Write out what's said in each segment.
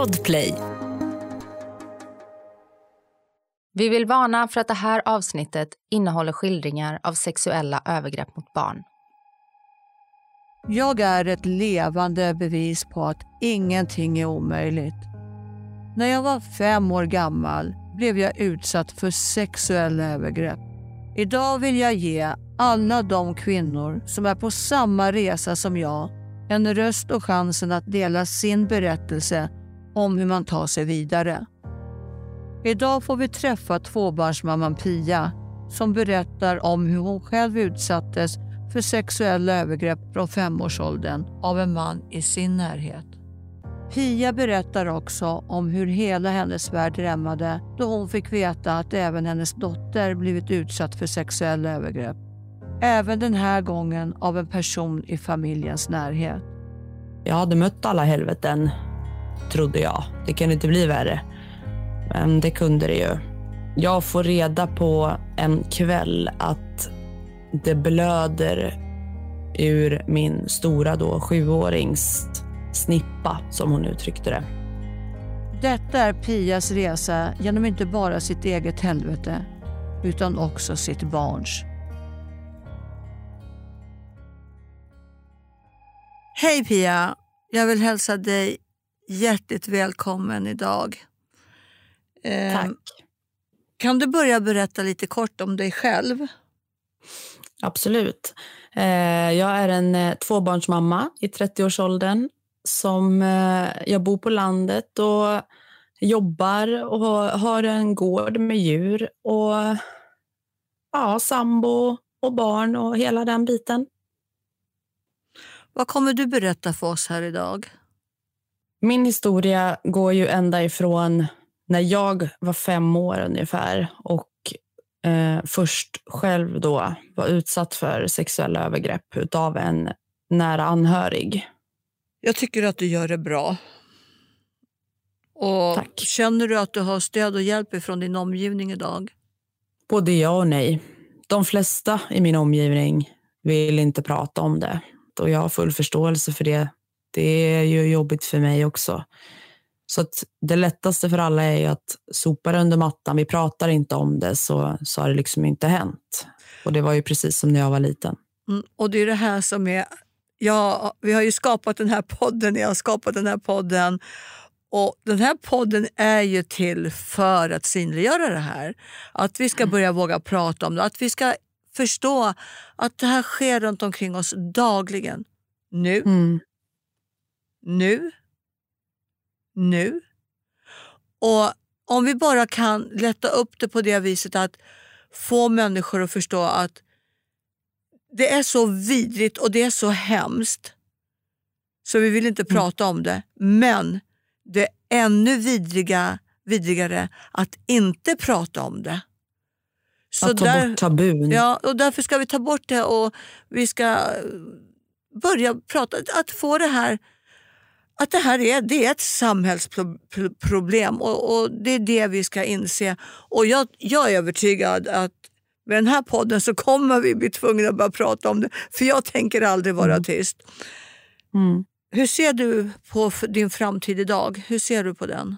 Podplay. Vi vill varna för att det här avsnittet innehåller skildringar av sexuella övergrepp mot barn. Jag är ett levande bevis på att ingenting är omöjligt. När jag var fem år gammal blev jag utsatt för sexuella övergrepp. Idag vill jag ge alla de kvinnor som är på samma resa som jag en röst och chansen att dela sin berättelse om hur man tar sig vidare. Idag får vi träffa tvåbarnsmamman Pia som berättar om hur hon själv utsattes för sexuella övergrepp från femårsåldern av en man i sin närhet. Pia berättar också om hur hela hennes värld rämmade då hon fick veta att även hennes dotter blivit utsatt för sexuella övergrepp. Även den här gången av en person i familjens närhet. Jag hade mött alla helveten, trodde jag. Det kunde inte bli värre. Men det kunde det ju. Jag får reda på en kväll att det blöder ur min stora då sjuårings snippa, som hon uttryckte det. Detta är Pias resa genom inte bara sitt eget helvete utan också sitt barns. Hej Pia! Jag vill hälsa dig hjärtligt välkommen idag. Eh, Tack. Kan du börja berätta lite kort om dig själv? Absolut. Eh, jag är en eh, tvåbarnsmamma i 30-årsåldern som jag bor på landet och jobbar och har en gård med djur och ja, sambo och barn och hela den biten. Vad kommer du berätta för oss här idag? Min historia går ju ända ifrån när jag var fem år ungefär och eh, först själv då var utsatt för sexuella övergrepp av en nära anhörig. Jag tycker att du gör det bra. Och Tack. Känner du att du har stöd och hjälp från din omgivning idag? Både ja och nej. De flesta i min omgivning vill inte prata om det och jag har full förståelse för det. Det är ju jobbigt för mig också. Så att det lättaste för alla är ju att sopa det under mattan. Vi pratar inte om det så, så har det liksom inte hänt. Och det var ju precis som när jag var liten. Mm, och det är det här som är... Ja, vi har ju skapat den här podden, jag har skapat den här podden. Och Den här podden är ju till för att synliggöra det här. Att vi ska mm. börja våga prata om det. Att vi ska förstå att det här sker runt omkring oss dagligen. Nu. Mm. Nu. Nu. Och om vi bara kan lätta upp det på det viset att få människor att förstå att det är så vidrigt och det är så hemskt så vi vill inte mm. prata om det. Men det är ännu vidriga, vidrigare att inte prata om det. Så att ta där, bort tabun. Ja, och därför ska vi ta bort det och vi ska börja prata, att få det här att det här är, det är ett samhällsproblem och, och, det är det vi ska inse. Och jag, jag är övertygad att med den här podden så kommer vi bli tvungna att börja prata om det. För jag tänker aldrig vara mm. tyst. Mm. Hur ser du på din framtid idag? Hur ser du på den?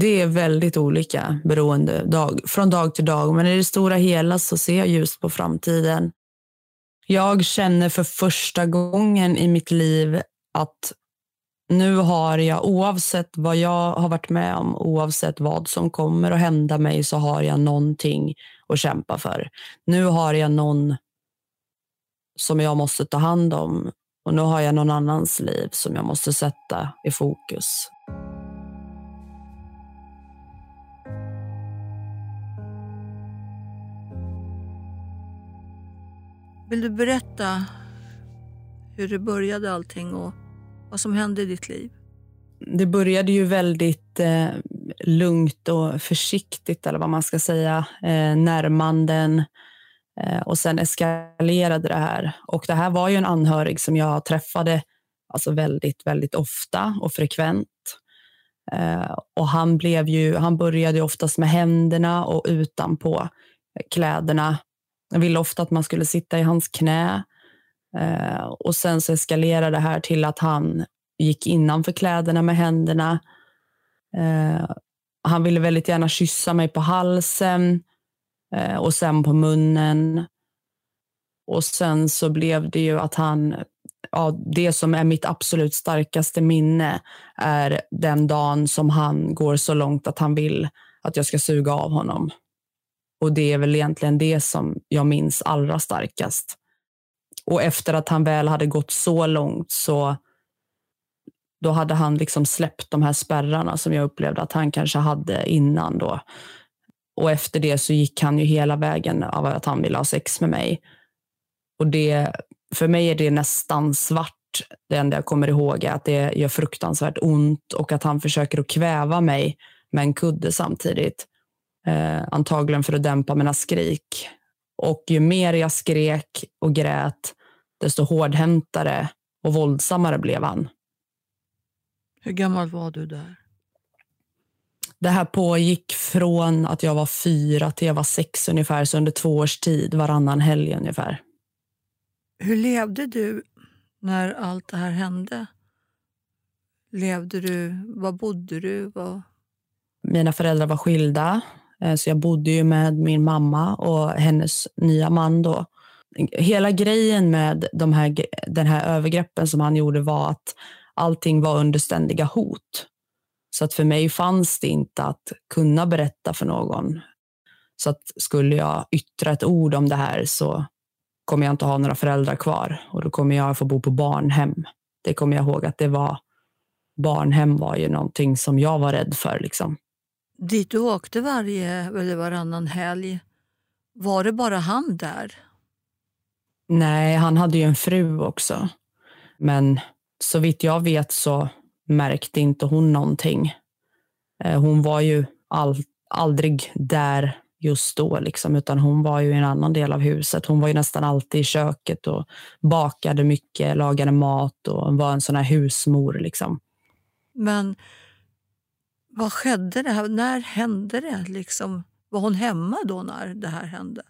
Det är väldigt olika beroende dag, från dag till dag, men i det stora hela så ser jag ljust på framtiden. Jag känner för första gången i mitt liv att nu har jag, oavsett vad jag har varit med om, oavsett vad som kommer att hända mig, så har jag någonting att kämpa för. Nu har jag någon som jag måste ta hand om och nu har jag någon annans liv som jag måste sätta i fokus. Vill du berätta hur det började allting och vad som hände i ditt liv? Det började ju väldigt eh, lugnt och försiktigt, eller vad man ska säga. Eh, närmanden eh, och sen eskalerade det här. Och det här var ju en anhörig som jag träffade alltså väldigt, väldigt ofta och frekvent. Eh, och han, blev ju, han började oftast med händerna och utanpå kläderna Han ville ofta att man skulle sitta i hans knä. Eh, och sen så eskalerade det här till att han gick innanför kläderna med händerna Eh, han ville väldigt gärna kyssa mig på halsen eh, och sen på munnen. Och sen så blev det ju att han, ja, det som är mitt absolut starkaste minne är den dagen som han går så långt att han vill att jag ska suga av honom. Och det är väl egentligen det som jag minns allra starkast. Och efter att han väl hade gått så långt så då hade han liksom släppt de här spärrarna som jag upplevde att han kanske hade innan då. Och efter det så gick han ju hela vägen av att han ville ha sex med mig. Och det, för mig är det nästan svart. Det enda jag kommer ihåg är att det gör fruktansvärt ont och att han försöker att kväva mig med en kudde samtidigt. Eh, antagligen för att dämpa mina skrik. Och ju mer jag skrek och grät, desto hårdhäntare och våldsammare blev han. Hur gammal var du där? Det här pågick från att jag var fyra till jag var sex ungefär, så under två års tid, varannan helg ungefär. Hur levde du när allt det här hände? Levde du? Var bodde du? Var... Mina föräldrar var skilda, eh, så jag bodde ju med min mamma och hennes nya man då. Hela grejen med de här, den här övergreppen som han gjorde var att allting var under ständiga hot. Så att för mig fanns det inte att kunna berätta för någon. Så att skulle jag yttra ett ord om det här så kommer jag inte ha några föräldrar kvar och då kommer jag få bo på barnhem. Det kommer jag ihåg att det var barnhem var ju någonting som jag var rädd för. Liksom. Dit du åkte varje eller varannan helg, var det bara han där? Nej, han hade ju en fru också. Men så vitt jag vet så märkte inte hon någonting. Eh, hon var ju all, aldrig där just då, liksom, utan hon var ju i en annan del av huset. Hon var ju nästan alltid i köket och bakade mycket, lagade mat och var en sån här husmor. Liksom. Men vad skedde? Det här? När hände det? Liksom? Var hon hemma då när det här hände?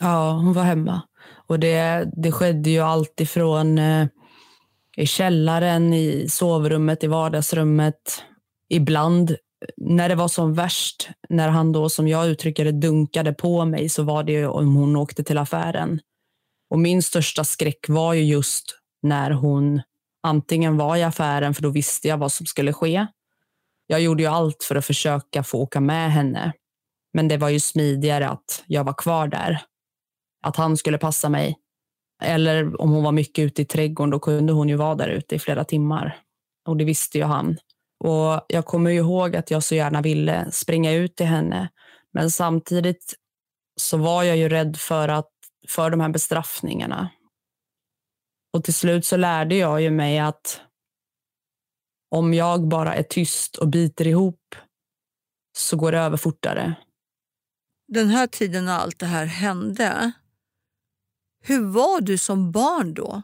Ja, hon var hemma. Och det, det skedde ju allt ifrån eh, i källaren, i sovrummet, i vardagsrummet. Ibland när det var som värst, när han då som jag uttrycker det dunkade på mig så var det om hon åkte till affären. Och min största skräck var ju just när hon antingen var i affären för då visste jag vad som skulle ske. Jag gjorde ju allt för att försöka få åka med henne. Men det var ju smidigare att jag var kvar där. Att han skulle passa mig eller om hon var mycket ute i trädgården, då kunde hon ju vara där ute i flera timmar. Och det visste ju han. Och jag kommer ihåg att jag så gärna ville springa ut till henne. Men samtidigt så var jag ju rädd för, att, för de här bestraffningarna. Och till slut så lärde jag ju mig att om jag bara är tyst och biter ihop så går det över fortare. Den här tiden när allt det här hände, hur var du som barn då?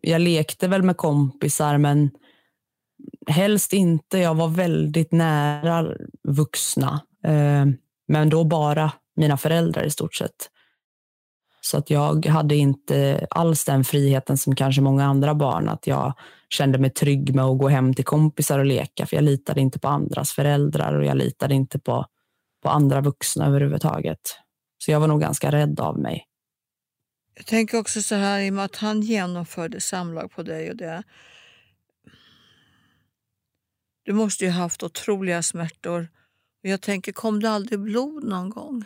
Jag lekte väl med kompisar, men helst inte. Jag var väldigt nära vuxna, eh, men då bara mina föräldrar i stort sett. Så att jag hade inte alls den friheten som kanske många andra barn, att jag kände mig trygg med att gå hem till kompisar och leka, för jag litade inte på andras föräldrar och jag litade inte på, på andra vuxna överhuvudtaget. Så jag var nog ganska rädd av mig. Jag tänker också så här, i och med att han genomförde samlag på dig och det. Du måste ju ha haft otroliga smärtor. Och jag tänker, kom det aldrig blod någon gång?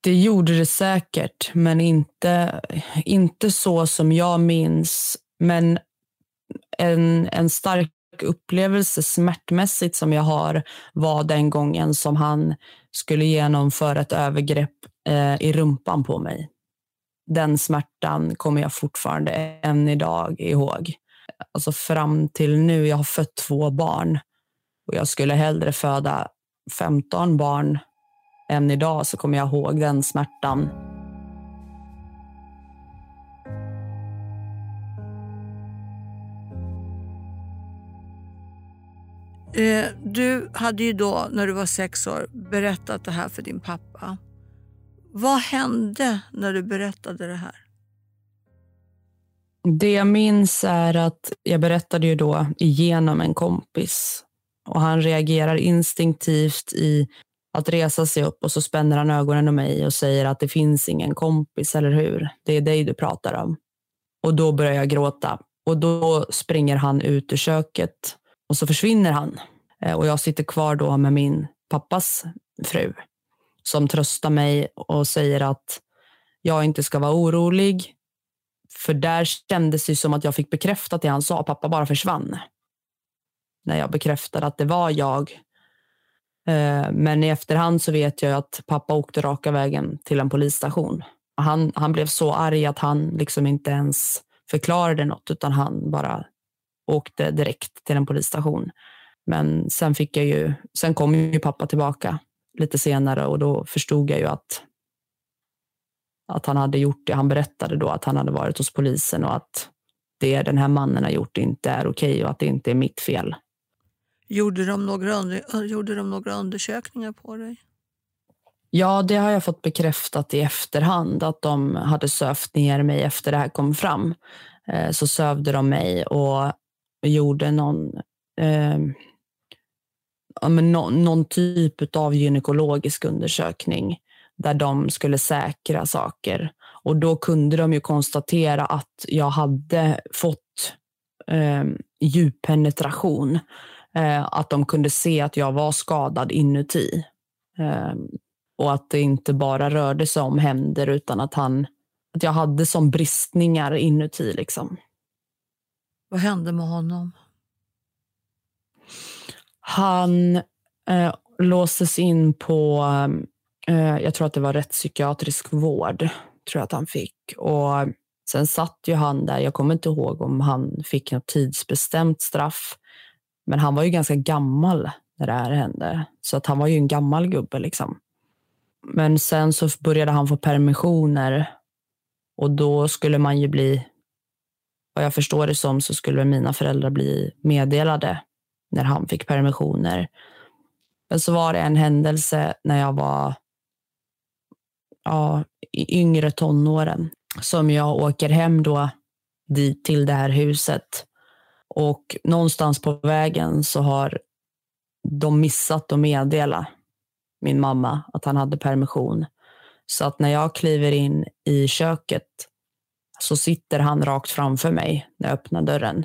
Det gjorde det säkert, men inte, inte så som jag minns. Men en, en stark upplevelse smärtmässigt som jag har var den gången som han skulle genomföra ett övergrepp eh, i rumpan på mig den smärtan kommer jag fortfarande än idag ihåg. Alltså fram till nu, jag har fött två barn och jag skulle hellre föda 15 barn än idag så kommer jag ihåg den smärtan. Eh, du hade ju då, när du var sex år, berättat det här för din pappa. Vad hände när du berättade det här? Det jag minns är att jag berättade ju då igenom en kompis och han reagerar instinktivt i att resa sig upp och så spänner han ögonen om mig och säger att det finns ingen kompis, eller hur? Det är dig du pratar om. Och då börjar jag gråta och då springer han ut ur köket och så försvinner han. Eh, och jag sitter kvar då med min pappas fru som tröstar mig och säger att jag inte ska vara orolig. För där kändes det som att jag fick bekräftat det han sa. Pappa bara försvann. När jag bekräftade att det var jag. Eh, men i efterhand så vet jag att pappa åkte raka vägen till en polisstation. Han, han blev så arg att han liksom inte ens förklarade något utan han bara åkte direkt till en polisstation. Men sen fick jag ju, sen kom ju pappa tillbaka lite senare och då förstod jag ju att, att han hade gjort det. Han berättade då att han hade varit hos polisen och att det den här mannen har gjort inte är okej och att det inte är mitt fel. Gjorde de några, gjorde de några undersökningar på dig? Ja, det har jag fått bekräftat i efterhand att de hade sövt ner mig efter det här kom fram. Eh, så sövde de mig och gjorde någon eh, ja, men no, någon typ av gynekologisk undersökning där de skulle säkra saker. Och då kunde de ju konstatera att jag hade fått eh, djuppenetration. Eh, att de kunde se att jag var skadad inuti. Eh, och att det inte bara rörde sig om händer utan att, han, att jag hade som bristningar inuti. Liksom. Vad hände med honom? Han eh, låstes in på, eh, jag tror att det var rättspsykiatrisk vård, tror jag att han fick. Och sen satt ju han där, jag kommer inte ihåg om han fick något tidsbestämt straff, men han var ju ganska gammal när det här hände. Så att han var ju en gammal gubbe liksom. Men sen så började han få permissioner och då skulle man ju bli, vad jag förstår det som, så skulle mina föräldrar bli meddelade när han fick permissioner. Men så var det en händelse när jag var ja, i yngre tonåren som jag åker hem då dit till det här huset. Och någonstans på vägen så har de missat att meddela min mamma att han hade permission. Så att när jag kliver in i köket så sitter han rakt framför mig när jag öppnar dörren.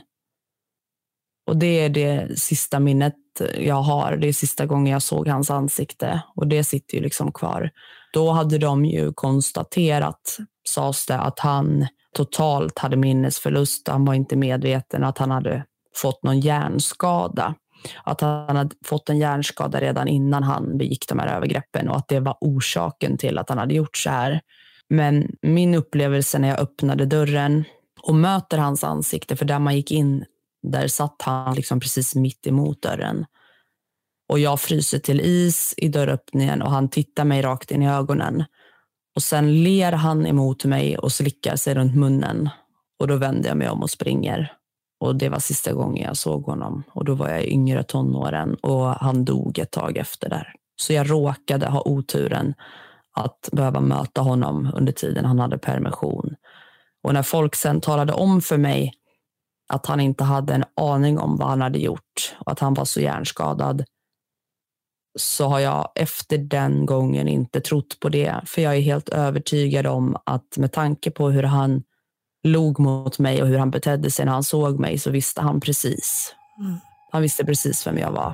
Och det är det sista minnet jag har. Det är sista gången jag såg hans ansikte och det sitter ju liksom kvar. Då hade de ju konstaterat, sades det, att han totalt hade minnesförlust. Han var inte medveten att han hade fått någon hjärnskada. Att han hade fått en hjärnskada redan innan han begick de här övergreppen och att det var orsaken till att han hade gjort så här. Men min upplevelse när jag öppnade dörren och möter hans ansikte, för där man gick in där satt han liksom precis mitt emot dörren. Och jag fryser till is i dörröppningen och han tittar mig rakt in i ögonen. Och sen ler han emot mig och slickar sig runt munnen. Och då vänder jag mig om och springer. Och det var sista gången jag såg honom. Och då var jag i yngre tonåren och han dog ett tag efter där. Så jag råkade ha oturen att behöva möta honom under tiden han hade permission. Och när folk sen talade om för mig att han inte hade en aning om vad han hade gjort och att han var så hjärnskadad så har jag efter den gången inte trott på det. För jag är helt övertygad om att med tanke på hur han log mot mig och hur han betedde sig när han såg mig så visste han precis. Mm. Han visste precis vem jag var.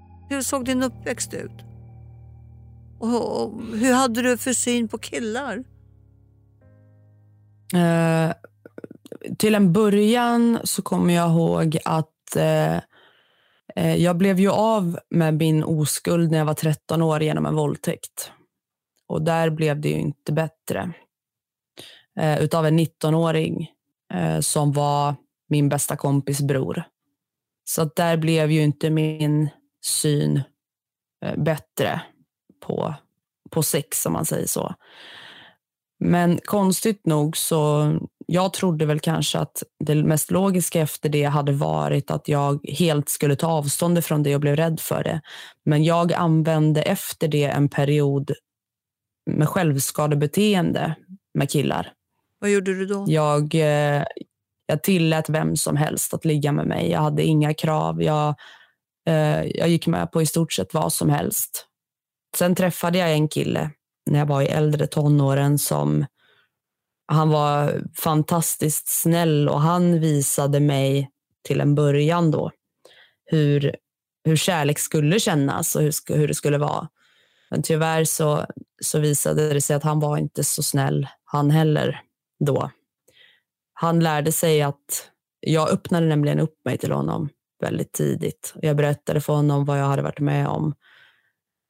Hur såg din uppväxt ut? Och, och hur hade du för syn på killar? Uh, till en början så kommer jag ihåg att uh, jag blev ju av med min oskuld när jag var 13 år genom en våldtäkt. Och där blev det ju inte bättre. eh, utav en 19-åring som var min bästa kompis bror. Så att där blev ju inte min syn eh, bättre på, på sex, om man säger så. Men konstigt nog så, jag trodde väl kanske att det mest logiska efter det hade varit att jag helt skulle ta avstånd från det och blev rädd för det. Men jag använde efter det en period med självskadebeteende med killar. Vad gjorde du då? Jag, eh, jag tillät vem som helst att ligga med mig. Jag hade inga krav. Jag, Eh, jag gick med på i stort sett vad som helst. Sen träffade jag en kille när jag var i äldre tonåren som han var fantastiskt snäll och han visade mig till en början då hur, hur kärlek skulle kännas och hur, hur det skulle vara. Men tyvärr så, så visade det sig att han var inte så snäll han heller då. Han lärde sig att jag öppnade nämligen upp mig till honom väldigt tidigt. Jag berättade för honom vad jag hade varit med om.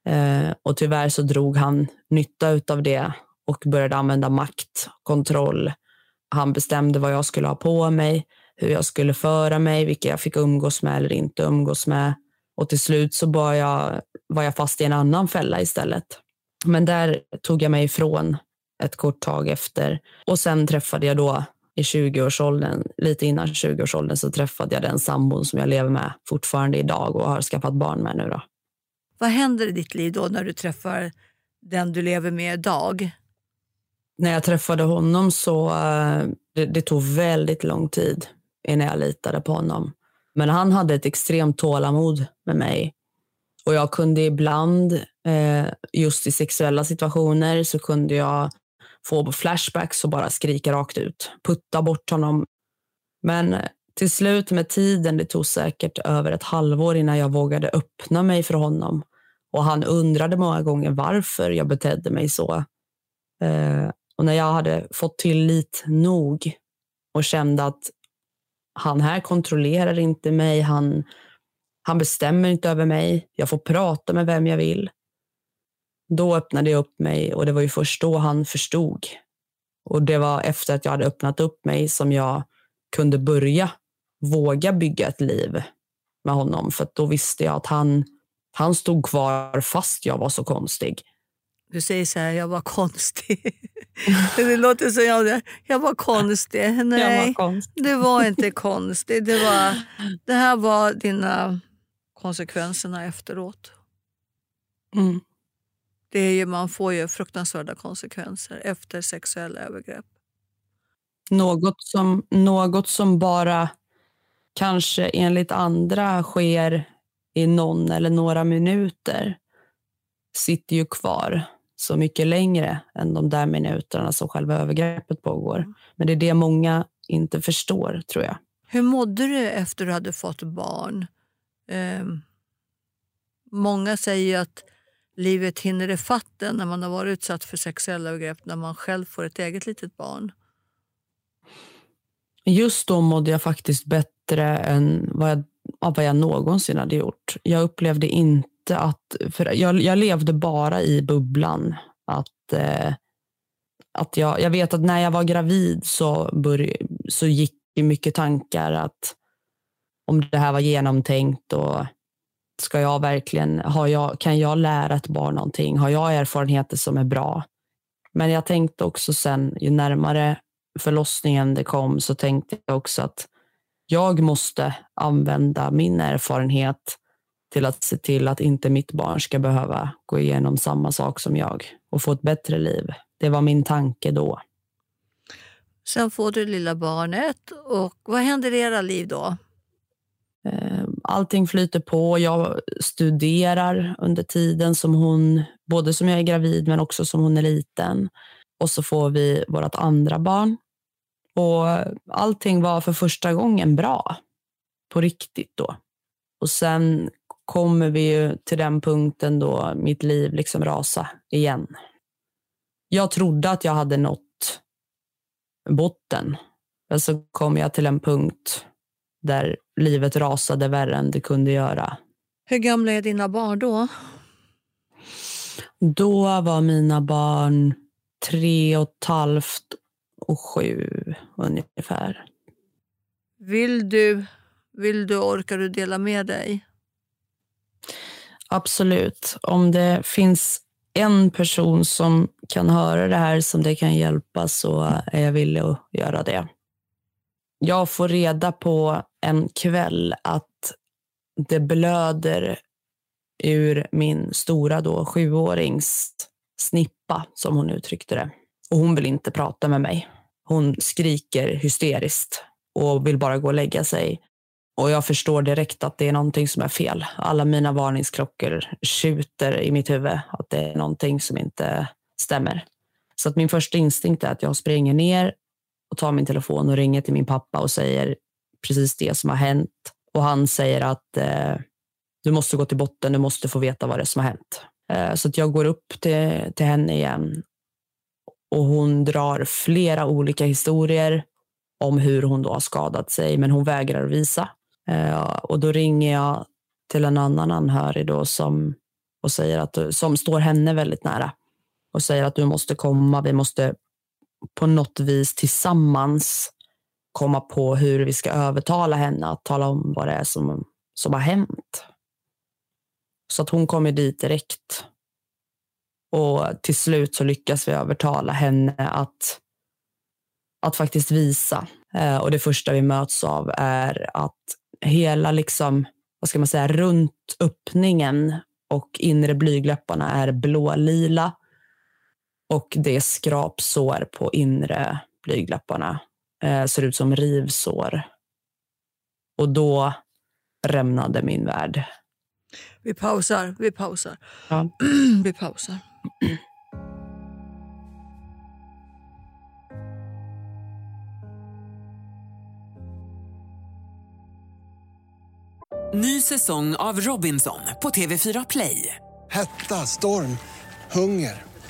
Eh, och tyvärr så drog han nytta av det och började använda makt, kontroll. Han bestämde vad jag skulle ha på mig, hur jag skulle föra mig, vilka jag fick umgås med eller inte umgås med. Och till slut så var jag, var jag fast i en annan fälla istället. Men där tog jag mig ifrån ett kort tag efter. Och sen träffade jag då i 20-årsåldern, lite innan 20-årsåldern, så träffade jag den sambon som jag lever med fortfarande idag och har skaffat barn med nu. Då. Vad händer i ditt liv då när du träffar den du lever med idag? När jag träffade honom så uh, det, det tog väldigt lång tid innan jag litade på honom. Men han hade ett extremt tålamod med mig. Och jag kunde ibland, eh, just i sexuella situationer, så kunde jag få flashbacks och bara skrika rakt ut. Putta bort honom. Men eh, till slut med tiden, det tog säkert över ett halvår innan jag vågade öppna mig för honom. Och han undrade många gånger varför jag betedde mig så. Eh, och när jag hade fått tillit nog och kände att han här kontrollerar inte mig, han, han bestämmer inte över mig, jag får prata med vem jag vill. Då öppnade jag upp mig och det var ju först då han förstod. Och det var efter att jag hade öppnat upp mig som jag kunde börja våga bygga ett liv med honom. För då visste jag att han, han stod kvar fast jag var så konstig. Du säger så här, jag var konstig. det låter som jag, jag var konstig. Nej, var konstig. det var inte konstig. Det, var, det här var dina konsekvenserna efteråt. Mm. Det är ju, man får ju fruktansvärda konsekvenser efter sexuella övergrepp. Något som, något som bara kanske enligt andra sker i någon eller några minuter sitter ju kvar så mycket längre än de där minuterna som själva övergreppet pågår. Mm. Men det är det många inte förstår, tror jag. Hur mådde du efter du hade fått barn? Eh, många säger att livet hinner ifatt när man har varit utsatt för sexuella övergrepp när man själv får ett eget litet barn. Just då mådde jag faktiskt bättre än vad jag, vad jag någonsin hade gjort. Jag upplevde inte att... För jag, jag levde bara i bubblan. Att, eh, att jag, jag vet att när jag var gravid så, börj, så gick det mycket tankar att om det här var genomtänkt och ska jag verkligen, har jag, kan jag lära ett barn någonting? Har jag erfarenheter som är bra? Men jag tänkte också sen, ju närmare förlossningen det kom, så tänkte jag också att jag måste använda min erfarenhet till att se till att inte mitt barn ska behöva gå igenom samma sak som jag och få ett bättre liv. Det var min tanke då. Sen får du lilla barnet. och Vad händer i era liv då? Allting flyter på. Jag studerar under tiden som hon, både som jag är gravid men också som hon är liten. Och så får vi vårt andra barn. Och allting var för första gången bra. På riktigt då. Och sen kommer vi ju till den punkten då mitt liv liksom rasa igen. Jag trodde att jag hade nått botten. Men så kom jag till en punkt där livet rasade värre än det kunde göra. Hur gamla är dina barn då? Då var mina barn tre och ett halvt och sju ungefär. Vill du, vill du, orkar du dela med dig? Absolut. Om det finns en person som kan höra det här som det kan hjälpa så är jag villig att göra det. Jag får reda på en kväll att det blöder ur min stora då sjuårings snippa, som hon uttryckte det. Och hon vill inte prata med mig. Hon skriker hysteriskt och vill bara gå och lägga sig. Och jag förstår direkt att det är någonting som är fel. Alla mina varningsklockor tjuter i mitt huvud att det är någonting som inte stämmer. Så att min första instinkt är att jag springer ner och tar min telefon och ringer till min pappa och säger precis det som har hänt. Och han säger att eh, du måste gå till botten, du måste få veta vad det är som har hänt. Eh, så att jag går upp till, till henne igen och hon drar flera olika historier om hur hon då har skadat sig, men hon vägrar visa. Eh, och då ringer jag till en annan anhörig då som, och säger att, som står henne väldigt nära och säger att du måste komma, vi måste på något vis tillsammans komma på hur vi ska övertala henne att tala om vad det är som, som har hänt. Så att hon kommer dit direkt. Och till slut så lyckas vi övertala henne att, att faktiskt visa. Eh, och det första vi möts av är att hela liksom, vad ska man säga, runt öppningen och inre blygläpparna är blålila. Och det är skrapsår på inre blygläpparna. Eh, ser ut som rivsår. Och då rämnade min värld. Vi pausar, vi pausar. Ja. vi pausar. Ny säsong av Robinson på TV4 Play. Hetta, storm, hunger.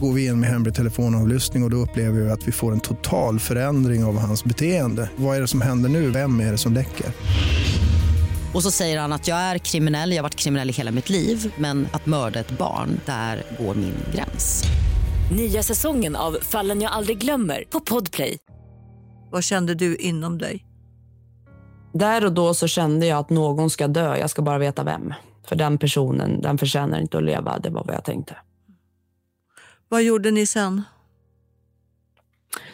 Går vi in med hemlig telefonavlyssning och, och då upplever vi att vi får en total förändring av hans beteende. Vad är det som händer nu? Vem är det som läcker? Och så säger han att jag är kriminell, jag har varit kriminell i hela mitt liv men att mörda ett barn, där går min gräns. Nya säsongen av Fallen jag aldrig glömmer på Podplay. Vad kände du inom dig? Där och då så kände jag att någon ska dö. Jag ska bara veta vem. För den personen, den förtjänar inte att leva. Det var vad jag tänkte. Vad gjorde ni sen?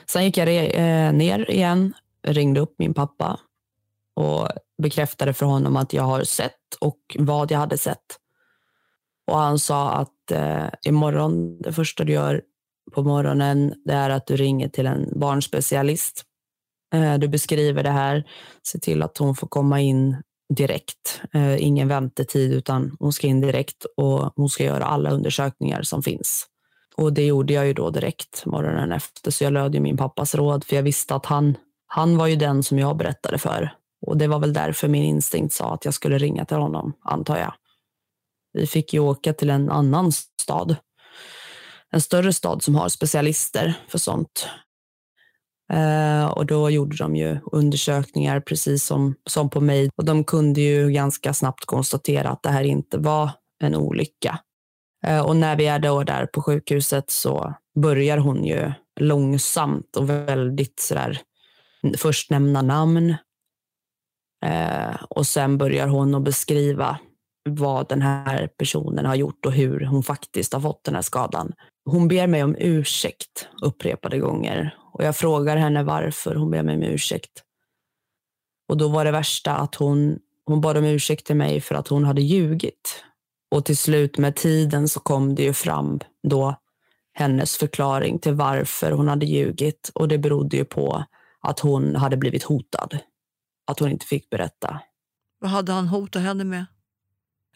Sen gick jag eh, ner igen, ringde upp min pappa och bekräftade för honom att jag har sett och vad jag hade sett. Och han sa att eh, imorgon, det första du gör på morgonen, det är att du ringer till en barnspecialist. Eh, du beskriver det här, se till att hon får komma in direkt. Eh, ingen väntetid, utan hon ska in direkt och hon ska göra alla undersökningar som finns. Och det gjorde jag ju då direkt morgonen efter, så jag löd ju min pappas råd, för jag visste att han, han var ju den som jag berättade för. Och det var väl därför min instinkt sa att jag skulle ringa till honom, antar jag. Vi fick ju åka till en annan stad. En större stad som har specialister för sånt. Eh, och då gjorde de ju undersökningar precis som, som på mig. Och de kunde ju ganska snabbt konstatera att det här inte var en olycka. Eh, och när vi är då där på sjukhuset så börjar hon ju långsamt och väldigt sådär först nämna namn. Eh, och sen börjar hon att beskriva vad den här personen har gjort och hur hon faktiskt har fått den här skadan. Hon ber mig om ursäkt upprepade gånger och jag frågar henne varför hon ber mig om ursäkt. Och då var det värsta att hon, hon bad om ursäkt till mig för att hon hade ljugit. Och till slut med tiden så kom det ju fram då hennes förklaring till varför hon hade ljugit och det berodde ju på att hon hade blivit hotad. Att hon inte fick berätta. Vad hade han hotat henne med?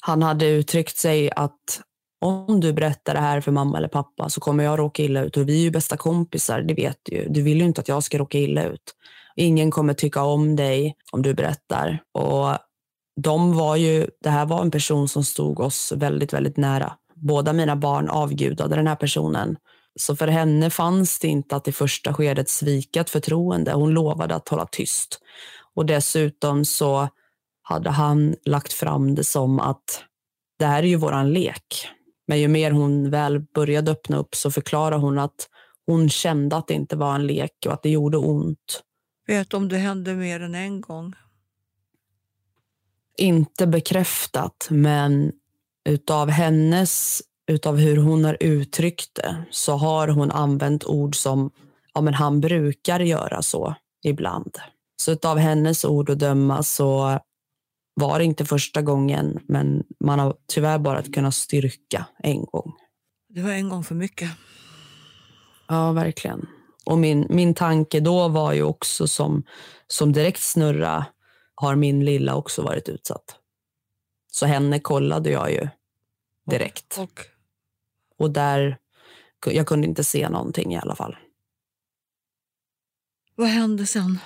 Han hade uttryckt sig att om du berättar det här för mamma eller pappa så kommer jag råka illa ut och vi är ju bästa kompisar, det vet du ju. Du vill ju inte att jag ska råka illa ut. ingen kommer tycka om dig om du berättar. Och de var ju, det här var en person som stod oss väldigt, väldigt nära. Båda mina barn avgudade den här personen. Så för henne fanns det inte att i första skedet svika ett förtroende. Hon lovade att hålla tyst. Och dessutom så hade han lagt fram det som att det här är ju våran lek. Men ju mer hon väl började öppna upp så förklarade hon att hon kände att det inte var en lek och att det gjorde ont. Vet om det hände mer än en gång? Inte bekräftat, men utav hennes, utav hur hon har uttryckt det, så har hon använt ord som ja, men han brukar göra så ibland. Så utav hennes ord att döma så var det inte första gången, men man har tyvärr bara kunnat styrka en gång. Det var en gång för mycket. Ja, verkligen. Och min, min tanke då var ju också som, som direkt snurra har min lilla också varit utsatt. Så henne kollade jag ju direkt. Och, och. och där, jag kunde inte se någonting i alla fall. Vad hände sen?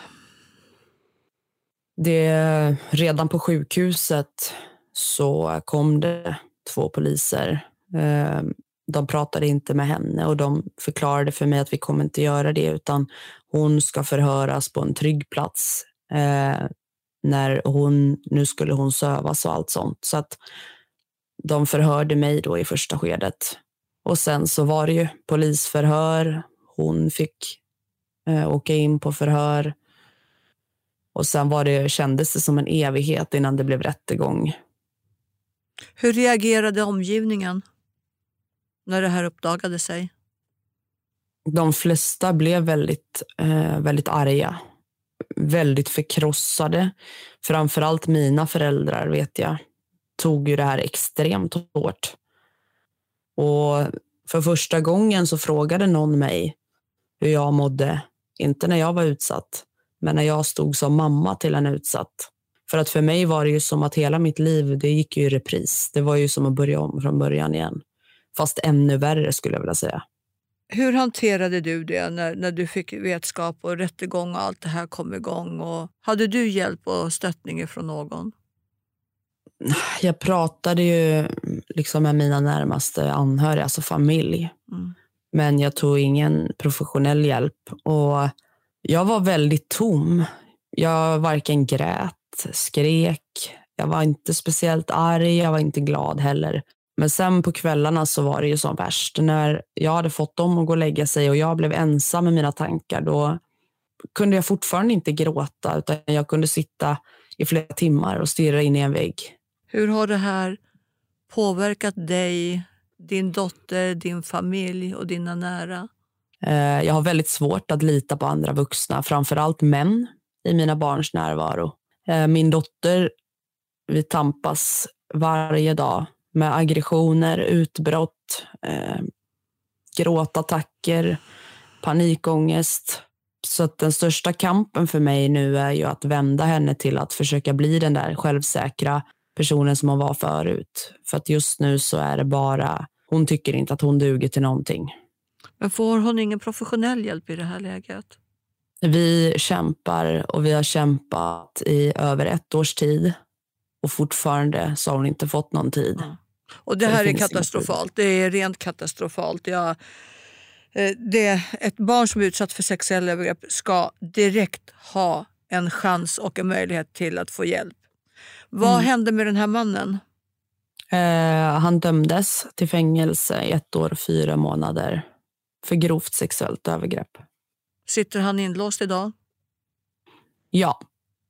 Det, redan på sjukhuset så kom det två poliser. Ehm, de pratade inte med henne och de förklarade för mig att vi kommer inte göra det utan hon ska förhöras på en trygg plats. När hon, nu skulle hon sövas och allt sånt. Så att de förhörde mig då i första skedet. Och sen så var det ju polisförhör. Hon fick eh, åka in på förhör. Och sen var det, kändes det som en evighet innan det blev rättegång. Hur reagerade omgivningen när det här uppdagade sig? De flesta blev väldigt, eh, väldigt arga. Väldigt förkrossade. Framförallt mina föräldrar vet jag tog ju det här extremt hårt. Och för första gången så frågade någon mig hur jag mådde. Inte när jag var utsatt, men när jag stod som mamma till en utsatt. För att för mig var det ju som att hela mitt liv, det gick ju i repris. Det var ju som att börja om från början igen. Fast ännu värre skulle jag vilja säga. Hur hanterade du det när, när du fick vetskap och rättegång och allt det här kom igång? Och hade du hjälp och stöttning från någon? Jag pratade ju liksom med mina närmaste anhöriga, alltså familj. Mm. Men jag tog ingen professionell hjälp. Och jag var väldigt tom. Jag varken grät, skrek, jag var inte speciellt arg, jag var inte glad heller. Men sen på kvällarna så var det ju som värst. När jag hade fått dem att gå och lägga sig och jag blev ensam med mina tankar, då kunde jag fortfarande inte gråta utan jag kunde sitta i flera timmar och stirra in i en vägg. Hur har det här påverkat dig, din dotter, din familj och dina nära? Eh, jag har väldigt svårt att lita på andra vuxna, framför allt män i mina barns närvaro. Eh, min dotter, vi tampas varje dag med aggressioner, utbrott, eh, gråtattacker, panikångest. Så att den största kampen för mig nu är ju att vända henne till att försöka bli den där självsäkra personen som hon var förut. För att just nu så är det bara, hon tycker inte att hon duger till någonting. Men får hon ingen professionell hjälp i det här läget? Vi kämpar och vi har kämpat i över ett års tid och fortfarande så har hon inte fått någon tid. Mm. Och det här det är katastrofalt. Det är rent katastrofalt. Jag, eh, det, ett barn som är utsatt för sexuella övergrepp ska direkt ha en chans och en möjlighet till att få hjälp. Vad mm. hände med den här mannen? Eh, han dömdes till fängelse i ett år och fyra månader för grovt sexuellt övergrepp. Sitter han inlåst idag? Ja.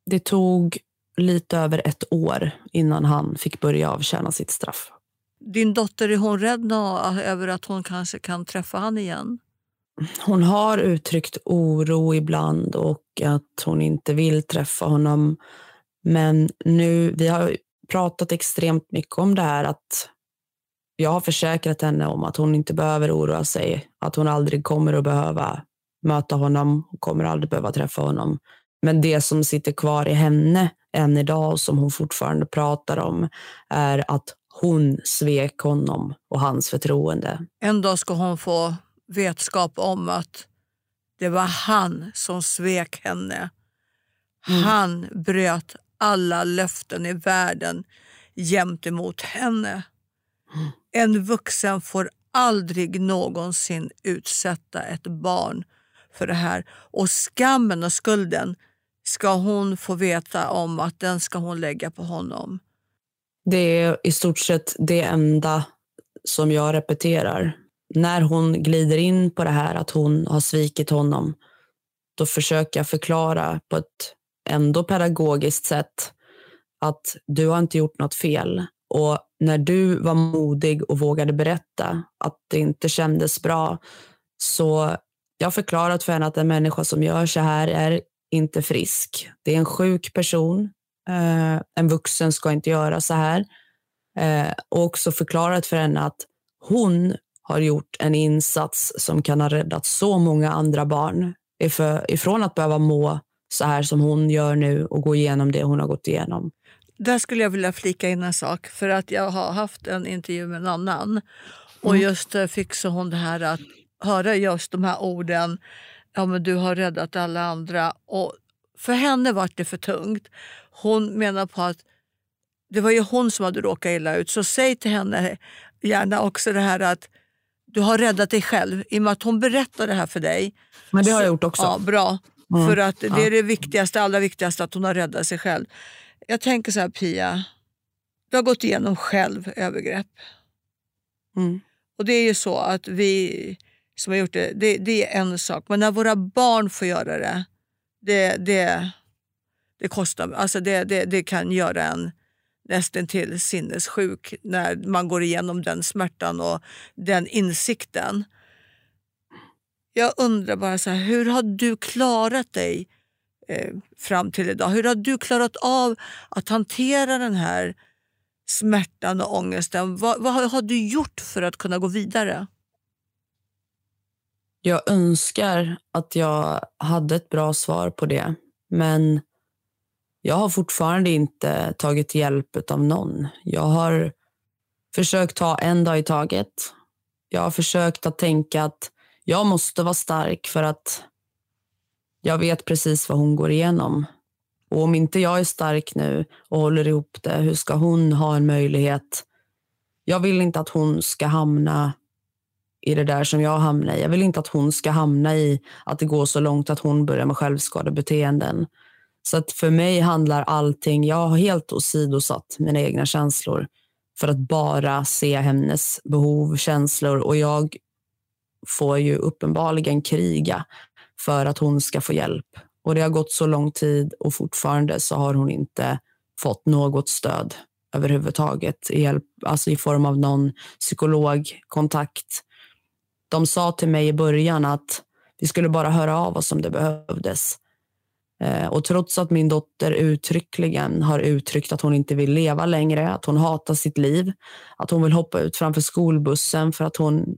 Det tog lite över ett år innan han fick börja avtjäna sitt straff. Din dotter, är hon rädd över att hon kanske kan träffa han igen? Hon har uttryckt oro ibland och att hon inte vill träffa honom. Men nu, vi har pratat extremt mycket om det här att jag har försäkrat henne om att hon inte behöver oroa sig, att hon aldrig kommer att behöva möta honom, hon kommer aldrig behöva träffa honom. Men det som sitter kvar i henne än idag och som hon fortfarande pratar om är att hon svek honom och hans förtroende. En dag ska hon få vetskap om att det var han som svek henne Mm. Han bröt alla löften i världen gentemot henne. Mm. En vuxen får aldrig någonsin utsätta ett barn för det här. Och skammen och skulden ska hon få veta om att den ska hon lägga på honom. Det är i stort sett det enda som jag repeterar. När hon glider in på det här att hon har svikit honom, då försöker jag förklara på ett ändå pedagogiskt sätt att du har inte gjort något fel. Och när du var modig och vågade berätta att det inte kändes bra, så jag har förklarat för henne att en människa som gör så här är inte frisk. Det är en sjuk person. Eh, en vuxen ska inte göra så här. Eh, och också förklarat för henne att hon har gjort en insats som kan ha räddat så många andra barn ifrån att behöva må så här som hon gör nu och gå igenom det hon har gått igenom. Där skulle jag vilja flika in en sak. För att Jag har haft en intervju med en annan och mm. just mm. fick så hon det här att höra just de här orden. Ja, men du har räddat alla andra. Och för henne var det för tungt. Hon menar på att det var ju hon som hade råkat illa ut. Så säg till henne gärna också det här att du har räddat dig själv. I och med att hon berättar det här för dig. Men det har jag gjort också. Ja, bra. Mm. För att det är det viktigaste, allra viktigaste, att hon har räddat sig själv. Jag tänker så här Pia, du har gått igenom själv övergrepp. Mm. Och det är ju så att vi som har gjort det, det, det, är en sak. Men när våra barn får göra det, det, det, det kostar. Alltså det, det, det kan göra en nästan till sinnessjuk när man går igenom den smärtan och den insikten. Jag undrar bara, så här, hur har du klarat dig eh, fram till idag? Hur har du klarat av att hantera den här smärtan och ångesten? Vad, vad har du gjort för att kunna gå vidare? Jag önskar att jag hade ett bra svar på det, men jag har fortfarande inte tagit hjälp av någon. Jag har försökt ta en dag i taget. Jag har försökt att tänka att jag måste vara stark för att jag vet precis vad hon går igenom. Och om inte jag är stark nu och håller ihop det, hur ska hon ha en möjlighet? Jag vill inte att hon ska hamna i det där som jag hamnar i. Jag vill inte att hon ska hamna i att det går så långt att hon börjar med självskadebeteenden. Så att för mig handlar allting, jag har helt åsidosatt mina egna känslor för att bara se hennes behov, känslor och jag får ju uppenbarligen kriga för att hon ska få hjälp. Och det har gått så lång tid och fortfarande så har hon inte fått något stöd överhuvudtaget i, hjälp, alltså i form av någon psykologkontakt. De sa till mig i början att vi skulle bara höra av oss om det behövdes. Eh, och trots att min dotter uttryckligen har uttryckt att hon inte vill leva längre, att hon hatar sitt liv, att hon vill hoppa ut framför skolbussen för att hon,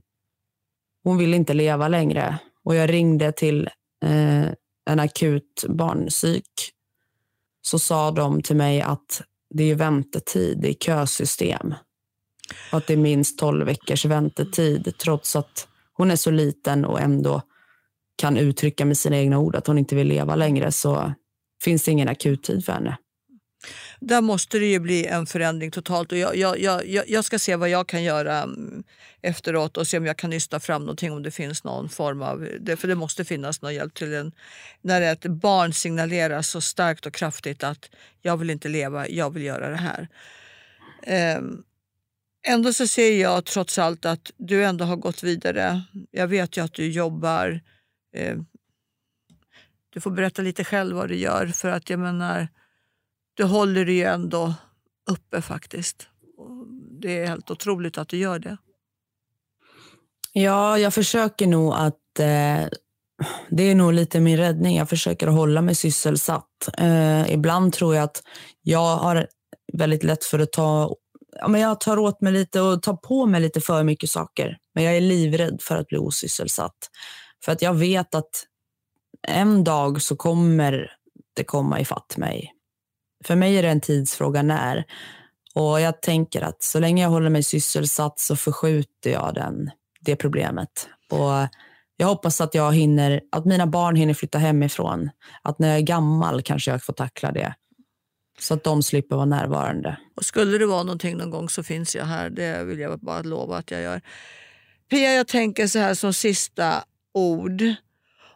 hon vill inte leva längre. Och jag ringde till eh, en akut barnpsyk så sa de till mig att det är väntetid, det är kösystem. Och att det är minst 12 veckors väntetid trots att hon är så liten och ändå kan uttrycka med sina egna ord att hon inte vill leva längre så finns det ingen akuttid för henne. Där måste det ju bli en förändring totalt. Och jag, jag, jag, jag ska se vad jag kan göra mm, efteråt och se om jag kan nysta fram någonting om det finns någon form av... För det måste finnas någon hjälp till en... När ett barn signalerar så starkt och kraftigt att jag vill inte leva, jag vill göra det här. Ehm, ändå så ser jag trots allt att du ändå har gått vidare. Jag vet ju att du jobbar Eh, du får berätta lite själv vad du gör för att jag menar, du håller det ju ändå uppe faktiskt. Det är helt otroligt att du gör det. Ja, jag försöker nog att eh, det är nog lite min räddning. Jag försöker hålla mig sysselsatt. Eh, ibland tror jag att jag har väldigt lätt för att ta ja, men jag tar åt mig lite och tar på mig lite för mycket saker. Men jag är livrädd för att bli osysselsatt. För att jag vet att en dag så kommer det komma ifatt mig. För mig är det en tidsfråga när. Och jag tänker att så länge jag håller mig sysselsatt så förskjuter jag den, det problemet. Och Jag hoppas att jag hinner, att mina barn hinner flytta hemifrån. Att när jag är gammal kanske jag får tackla det. Så att de slipper vara närvarande. Och skulle det vara någonting någon gång så finns jag här. Det vill jag bara lova att jag gör. Pia, jag tänker så här som sista ord.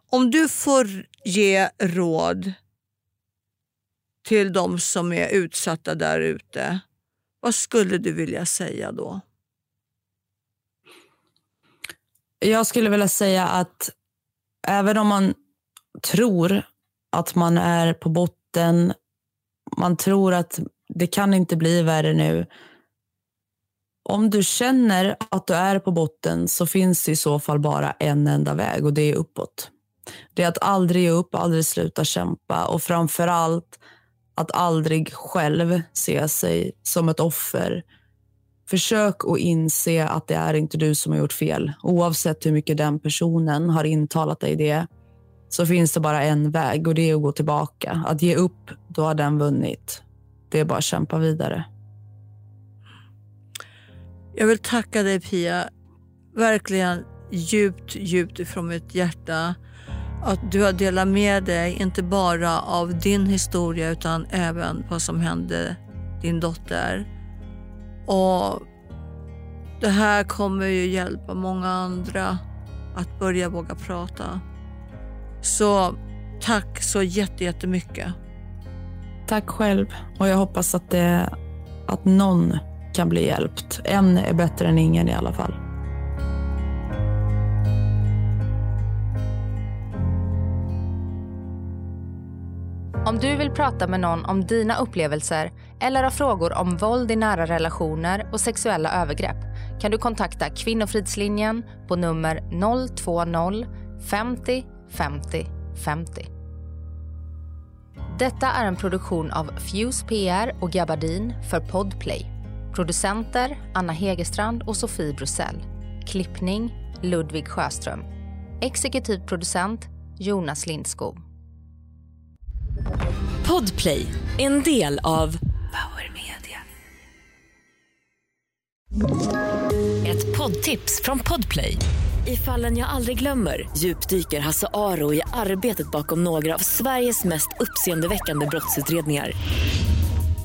Om du får ge råd till de som är utsatta där ute. Vad skulle du vilja säga då? Jag skulle vilja säga att även om man tror att man är på botten, man tror att det kan inte bli värre nu. Om du känner att du är på botten så finns det i så fall bara en enda väg och det är uppåt. Det är att aldrig ge upp, aldrig sluta kämpa och framför allt att aldrig själv se sig som ett offer. Försök att inse att det är inte du som har gjort fel. Oavsett hur mycket den personen har intalat dig det så finns det bara en väg och det är att gå tillbaka. Att ge upp, då har den vunnit. Det är bara att kämpa vidare. Jag vill tacka dig Pia, verkligen djupt, djupt ifrån mitt hjärta att du har delat med dig, inte bara av din historia utan även vad som hände din dotter. Och Det här kommer ju hjälpa många andra att börja våga prata. Så tack så jättemycket. Tack själv. Och jag hoppas att, det, att någon kan bli hjälpt. En är bättre än ingen i alla fall. Om du vill prata med någon om dina upplevelser eller har frågor om våld i nära relationer och sexuella övergrepp kan du kontakta Kvinnofridslinjen på nummer 020 50 50 50. Detta är en produktion av Fuse PR och Gabardin för Podplay. Producenter Anna Hegerstrand och Sofie Brussell. Klippning Ludvig Sjöström. Exekutiv producent Jonas Lindskog. Podplay, en del av Power Media. Ett poddtips från Podplay. I fallen jag aldrig glömmer djupdyker Hasse Aro i arbetet bakom några av Sveriges mest uppseendeväckande brottsutredningar.